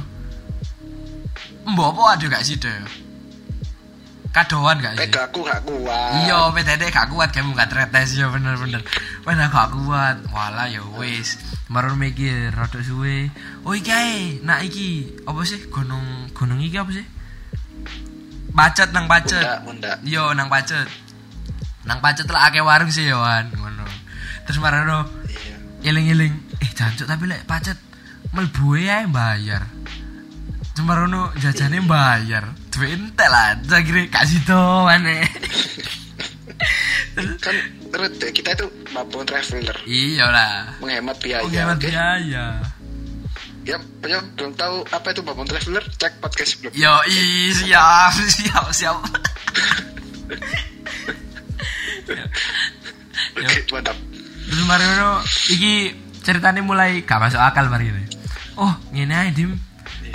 Mbok apa ada gak sih deh? Kadoan gak sih? Aku gak kuat. Iya, PTD gak kuat kamu gak tretes ya bener-bener. Mana gak kuat. Walah ya wis. Marun mikir rada suwe. Oh iki ae, nak iki apa sih? Gunung gunung iki apa sih? Pacet nang pacet. Bunda. Yo nang pacet. Nang pacet lah akeh warung sih ya wan ngono. Terus marono Iya. eling-eling eh jancuk tapi lek pacet mlebu ae bayar. Cuma rono jajane bayar. Duit entek lah, akhirnya kasih to mana. Kan deh, kita itu mampu traveler. iya lah. Menghemat biaya. Penghemat oke? biaya. Ya, yang belum tahu apa itu Babon Traveler, cek podcast sebelum. Yo, i, siap, siap, siap. Yo. Oke, mantap. Terus Mariono, iki ceritanya mulai gak masuk akal mari ini. oh ngene ae dim.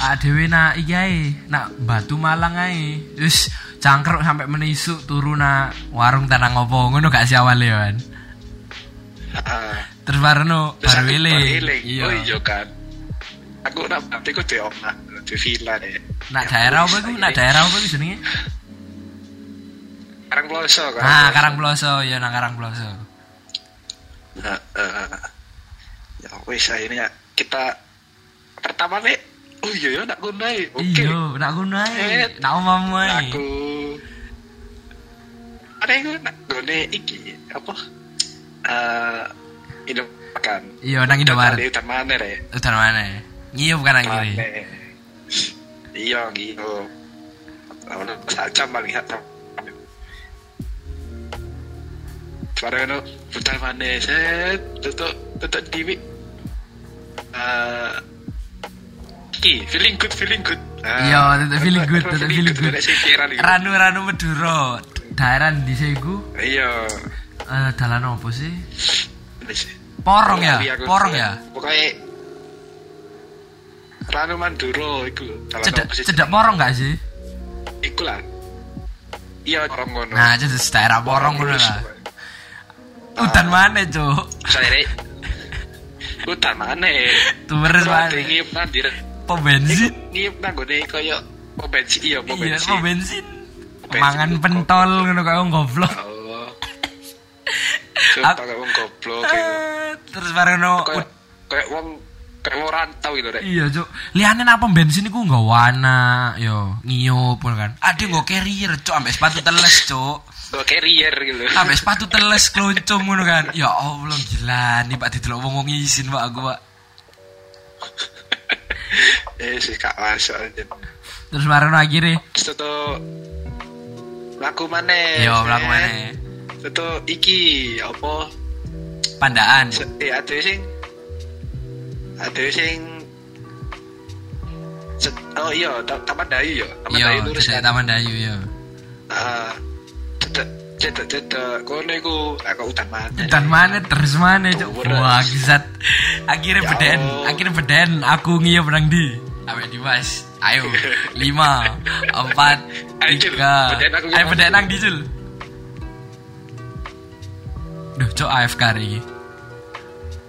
Adewe nak iki ae nak batu malang ae. Wis cangkruk sampai menisuk turu nak warung tanah ngopo ngono gak sih awale ya kan terus Terus baru eling. iya. Oh iya kan. Aku nak berarti aku di omah, di villa deh. nak daerah apa iku? nak daerah apa iku jenenge Karang Ploso kan. nah Karang Ploso ya nang Karang Ploso Nah, eh, ya wis akhirnya kita pertama nih oh iya ya nak gunai oke. Iya nak ae Eh, nak omamu ae aku. Ada yang nak gunai iki apa? Eh hidup makan iya nang Indomaret. Tadi utan mana deh udah mana iya bukan nang kiri Mana. iya gitu Ono paling satu Suara no putar mana set tutup tutup TV eh Ki, feeling good, feeling good. Ah, Iya, tetep feeling good, tetep feeling good. Ada pikiran gitu. Ranu Ranu Meduro daerah di sego Iya. eh dalan apa sih porong ya aku. porong ya Pokoknya Ranu Manduro iku lho. Cedak cedak porong gak sih Iku lah. Iya, orang ngono. nah jadi daerah porong ngono lah udan mana cuk Saya rek. Utan mana? Tumeres mana? Ngiyup nanti. pom bensin Ngiyup nang gone koyo pom bensin iya pom iya bensin. pom bensin mangan pentol ngono kaya goblok kayak wong goblok. Ah, terus bareng no Kayak kayak wong kayak rantau gitu rek. Iya, Cuk. Liane napa bensin iku nggo wana, yo, ngiyup kan. Ade nggo carrier, Cuk, ambek sepatu teles, Cuk. Gue carrier gitu. Ambek sepatu teles kloncong ngono kan. Ya Allah, gila nih Pak didelok wong-wong isin, Pak aku, Pak. Eh sih kak masuk aja. Terus marano akhirnya, Terus tuh laku mana? yo mlaku mana? Tuh iki apa? Pandaan. Eh ada sing ada sing Oh iya, Ta- Taman Dayu ya. Taman Dayu Yo, lurus kan. Taman Dayu yo. Ah, cedek cedek cedek kono iku lah kok udan mana? Dan mana terus mana? Beres. Wah, gisat. Akhirnya Ya beden, akhirnya beden aku ngiyup nang di. Ambek Dimas. Ayo, lima, empat, tiga. Aku Ayo beden nang di, Cul. Duh, Cuk AFK ini.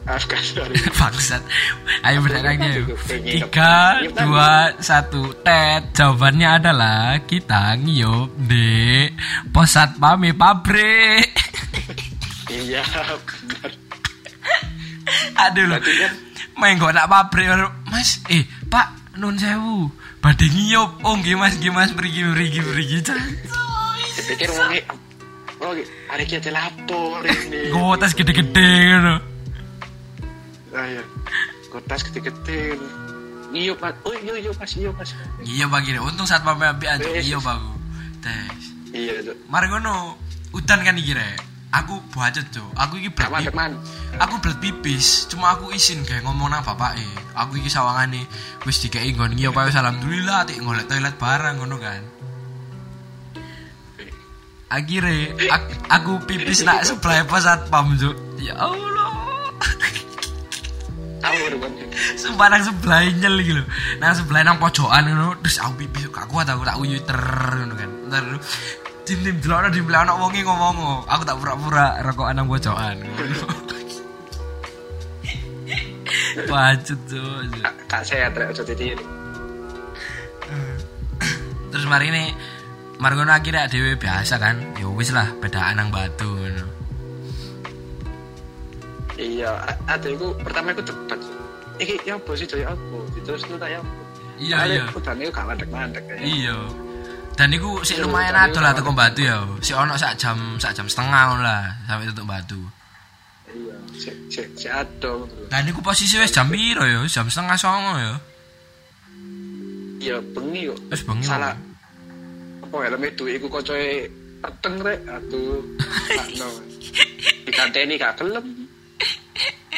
Bangsat. Ayo ayo. Ngiyup. Tiga, dua, satu. Tet. Jawabannya adalah kita ngiyup di pos satpame pabrik. Iya. Aduh loh. Kan Main gak nak pabrik Mas. Eh, Pak, nun sewu. Badhe ngiyup. Oh, nggih Mas, nggih Mas, mriki mriki mriki. dipikir wonge oh hari kita lapor ini. Gowo tas gede-gede ngono. Iya. Kotas gede-gede. Ngiyup mas. Oh iya iya mas iya mas. Iya bagi untung saat pame api aja. Iya bagu. Tes. Iya tuh. Mari ngono. Udan kan iki rek. Aku bacot, Cuk. Aku iki Kawan berat teman. aku berat pipis cuma aku izin kayak ngomong nang bapak aku iki sawangane wis dikei nggon ngiyo pae alhamdulillah tik golek toilet barang ngono kan akhirnya aku, aku pipis nak sebelah pos satpam Cuk. ya Allah Awur kan. sumpah nang sebelah nyel gitu nang sebelah nang pojokan ngono terus aku pipis gak kuat aku tak uyu ter ngono kan ntar dim dim delokno di anak wonge ngomong aku tak pura-pura rokokan nang pojokan Pacut tuh. Kak saya trek ojo ditiru. Terus mari ini mari ngono akhirnya dhewe biasa kan. Ya wis lah bedaan nang batu ngono. Iya, ada iku pertama iku debat. Iki ya apa sih jadi apa? Terus lu tak ya? Iya, iya. Udan iku gak mandek-mandek ya. Iya. Dan iku sik lumayan adol lah aku- teko batu ya. Sik ono sak jam sak jam setengah lah sampai tutup batu. Iya, si si si ado. Dan iku posisi wis jam piro ya? Jam setengah songo ya. Iya, bengi kok. Wis bengi. Salah. Apa helm itu iku kocoe peteng rek aduh. Takno. Dikanteni gak gelem.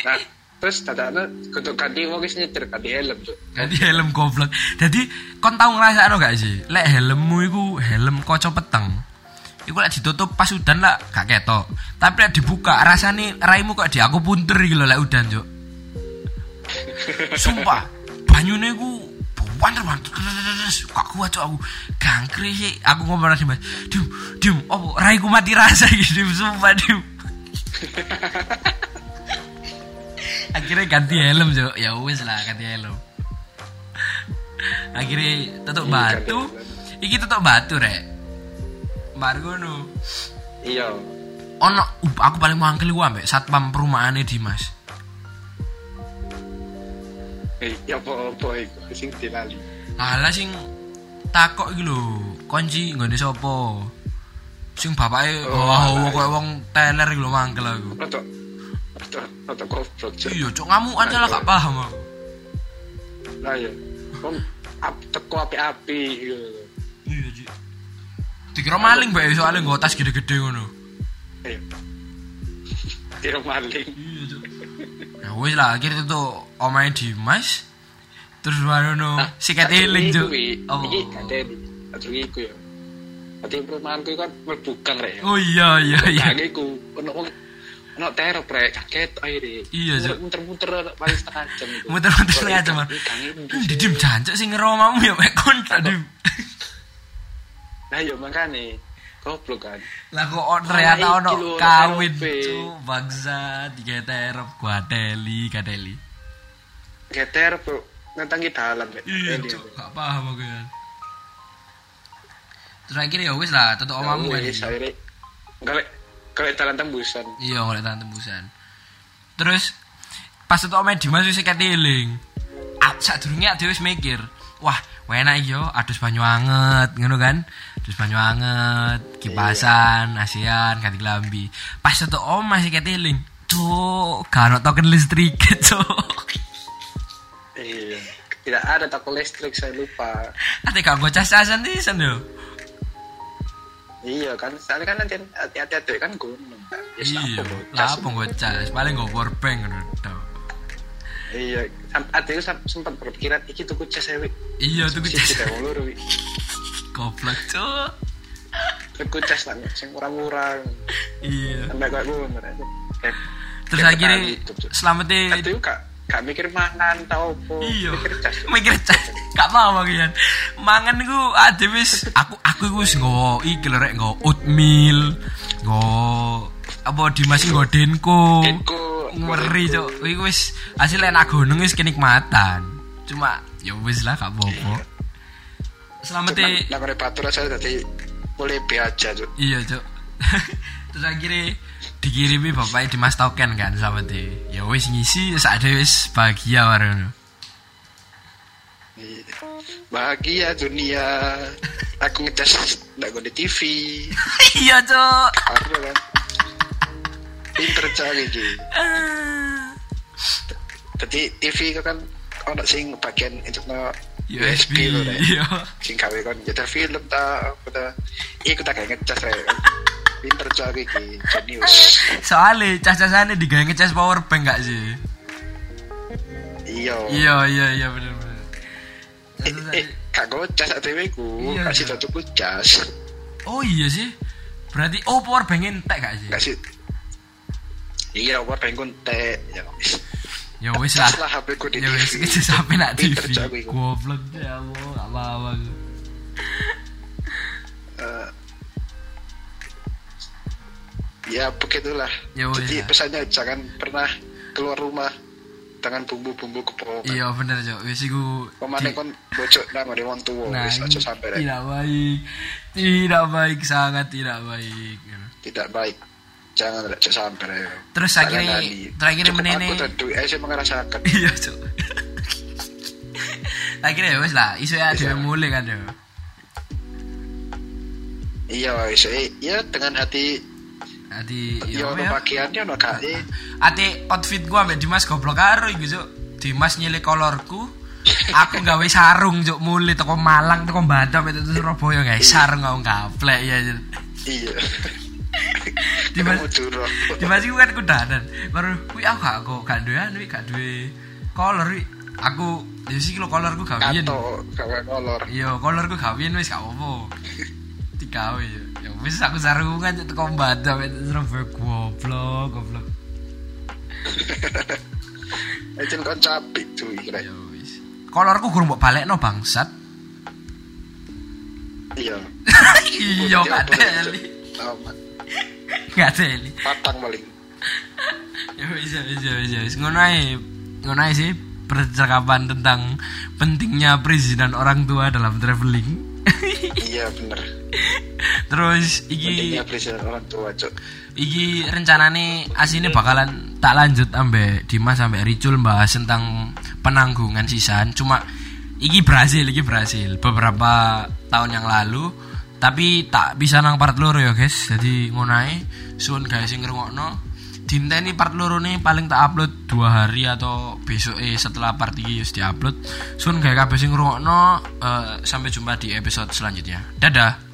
Nah, terus dadakno kudu ganti wong wis nyetir ganti helm, Cuk. Ganti helm goblok. Jadi kon tau ngrasakno gak sih? Lek helmmu iku helm kaca peteng. Iku lek ditutup pas udan lah gak ketok. Tapi lek dibuka rasane raimu kok di aku punter iki lho lek udan, Cuk. Sumpah, banyune ku banter banter kok kuat cok aku gangkre sih aku ngomong sama Dimas dim dim oh raiku mati rasa gitu sumpah dim akhirnya ganti helm cok ya wes lah ganti helm. Akhirnya tutup batu. iki tutup batu rek. Bar ngono. Iya. ono uh, aku paling mangkel gua ambek satpam perumahane Dimas. Eh, ya apa-apa iku sing dilali. Alah sing takok iki lho, kunci nggone sapa? Sing bapake Oh, hawa alah, koyo wong teler iki lho mangkel aku. Rada goblok. Iya, cok ngamukan salah gak paham aku. Lah ya. Ap teko api-api gitu. Iya, Ci. Dikira maling bae soalnya nggo tas gede-gede ngono. Eh. Tiro maling. Iya, cok. Ya wis lah, akhirnya tuh omahe Dimas. Terus baru no, Nah, sikat iku, cok. Oh. Iki ada iku ya. Dadi perumahanku kan gang rek. ya. Oh iya iya iya. Ono wong ono terop rek kaget ae Iya, Cuk. Muter-muter paling setengah jam iku. Muter-muter setengah jam. Di dim jancuk sing ngeromamu ya mek kontrak dim. Nah yo makane goblok kan. Lah kok on- ternyata ono kawin cuk bangsa tiga terop gua teli kadeli. Geter bro ngentangi dalam rek. Iya cuk gak paham aku ya. Terus akhirnya ya wis lah tutup omamu kan. Wis, akhirnya Galek galek dalan tembusan. Iya tangan tembusan. Terus pas tutup omahe Dimas wis sikat eling. Ah, sadurunge dhewe wis mikir, wah enak yo adus banyu anget ngono kan. Adus banyu anget, kipasan, asian, ganti klambi. Pas tutup omah sikat eling. Cuk, gak token listrik cuk. Iya. Tidak ada toko listrik saya lupa. Ate gak gue cas-casan sana yo. Iya kan, soalnya kan nanti hati-hati kan gunung. Ya, Iya, apa gue cas, paling gue power bank ngono tok. Iya, sam- sempat berpikiran iki tuku cas. Iya Sih, cas. tidak ulur wi. Goblok cuk. Tuku cas lah, sing murah-murah. Iya. Sampai kayak gue aja. Kayak- Terus akhirnya selamatnya itu gak, mikir mangan tau apa. iya. Mikir cas. Mikir cas. Gak mau aku kan mangan iku ade wis. Aku aku iku wis nggawa iki lho rek nggawa oatmeal nggawa apa Dimas nggawa denko. Denko, ngeri cok. Iku wis hasil enak gunung wis kenikmatan. Cuma ya wis lah gak apa-apa. Selamat Cuman nang batur saya tadi boleh be aja tuh. iya cok. Terus akhirnya dikirimi bapaknya Dimas token kan selamat ya wis ngisi saat wis bahagia warung. Bahagia dunia. Aku ngecas ndak gue di TV. iya cok Aku kan. Pinter cari gitu. Tadi TV itu kan ono sing bagian itu no USB lho, Rek. iya Sing gawe kon nyetel film ta apa ta. Iku tak kayak ngecas rek. Pinter cari iki jenius. soalnya cas-casannya digawe ngecas power bank gak sih Iya. iya iya iya bener bener Eh, eh, kak gue cas ATW ku, Iya, kasih iya. tutup cas, oh iya sih berarti oh power bank entek gak sih kasih. Iya, gue pengen teh, ya wis. ya wis lah lah HP ku di ya wis itu sampai nak TV goblok ya Allah gak apa-apa aku. Ya begitulah. Ya wis Jadi lah. pesannya jangan pernah keluar rumah dengan bumbu-bumbu kebohongan. iya bener cok wis iku Pemane kon bocok nang ngene wong tuwa nah wis aja sampai rek. tidak baik tidak baik sangat tidak baik Tidak baik. Jangan aja sampai rek. Terus akhirnya- terakhir menene- Aku tuh eh saya ngerasakan. iya cok akhirnya ya wis lah isu ya Bisa. ada mulai kan ya Iya, wis ya dengan hati Ati ya iya ono ya. bagiannya ono gak eh. Ate outfit gua ambek Dimas goblok karo iku cuk. Dimas nyilih kolorku. Aku gawe sarung cuk mulai teko Malang teko Batam itu Surabaya guys sarung kau gaplek ya. Iya. Dimas. Dimas iku kan kudanan. Baru kuwi aku gak kok gak duwe anu gak duwe kolor. Aku ya sih lo kolorku gawean. Kato, gawe kolor. Iya, kolorku gawean wis gak apa-apa. Digawe ya. Wis aku sarungan cuk teko Batam itu Surabaya goblok goblok. Ejen kon capek cuy kira. Ya wis. kolorku gurung mbok balekno bangsat. Iya. iya gak teli. Aman. Gak teli. Patang paling. Ya wis ya wis ya wis ya wis ngono ae. Ngono ae sih percakapan tentang pentingnya perizinan orang tua dalam traveling. Iya bener. Terus iki orang tua cok. iki rencanane asine bakalan tak lanjut ambek Dimas sampai Ricul bahas tentang penanggungan sisaan cuma iki berhasil iki berhasil beberapa tahun yang lalu tapi tak bisa nang part loro ya guys. Jadi ngonae suun guys sing ngrungokno. Dinteni part loro nih paling tak upload dua hari atau besok eh setelah part iki wis diupload. Sun gawe kabeh sing ngrungokno eh, sampai jumpa di episode selanjutnya. Dadah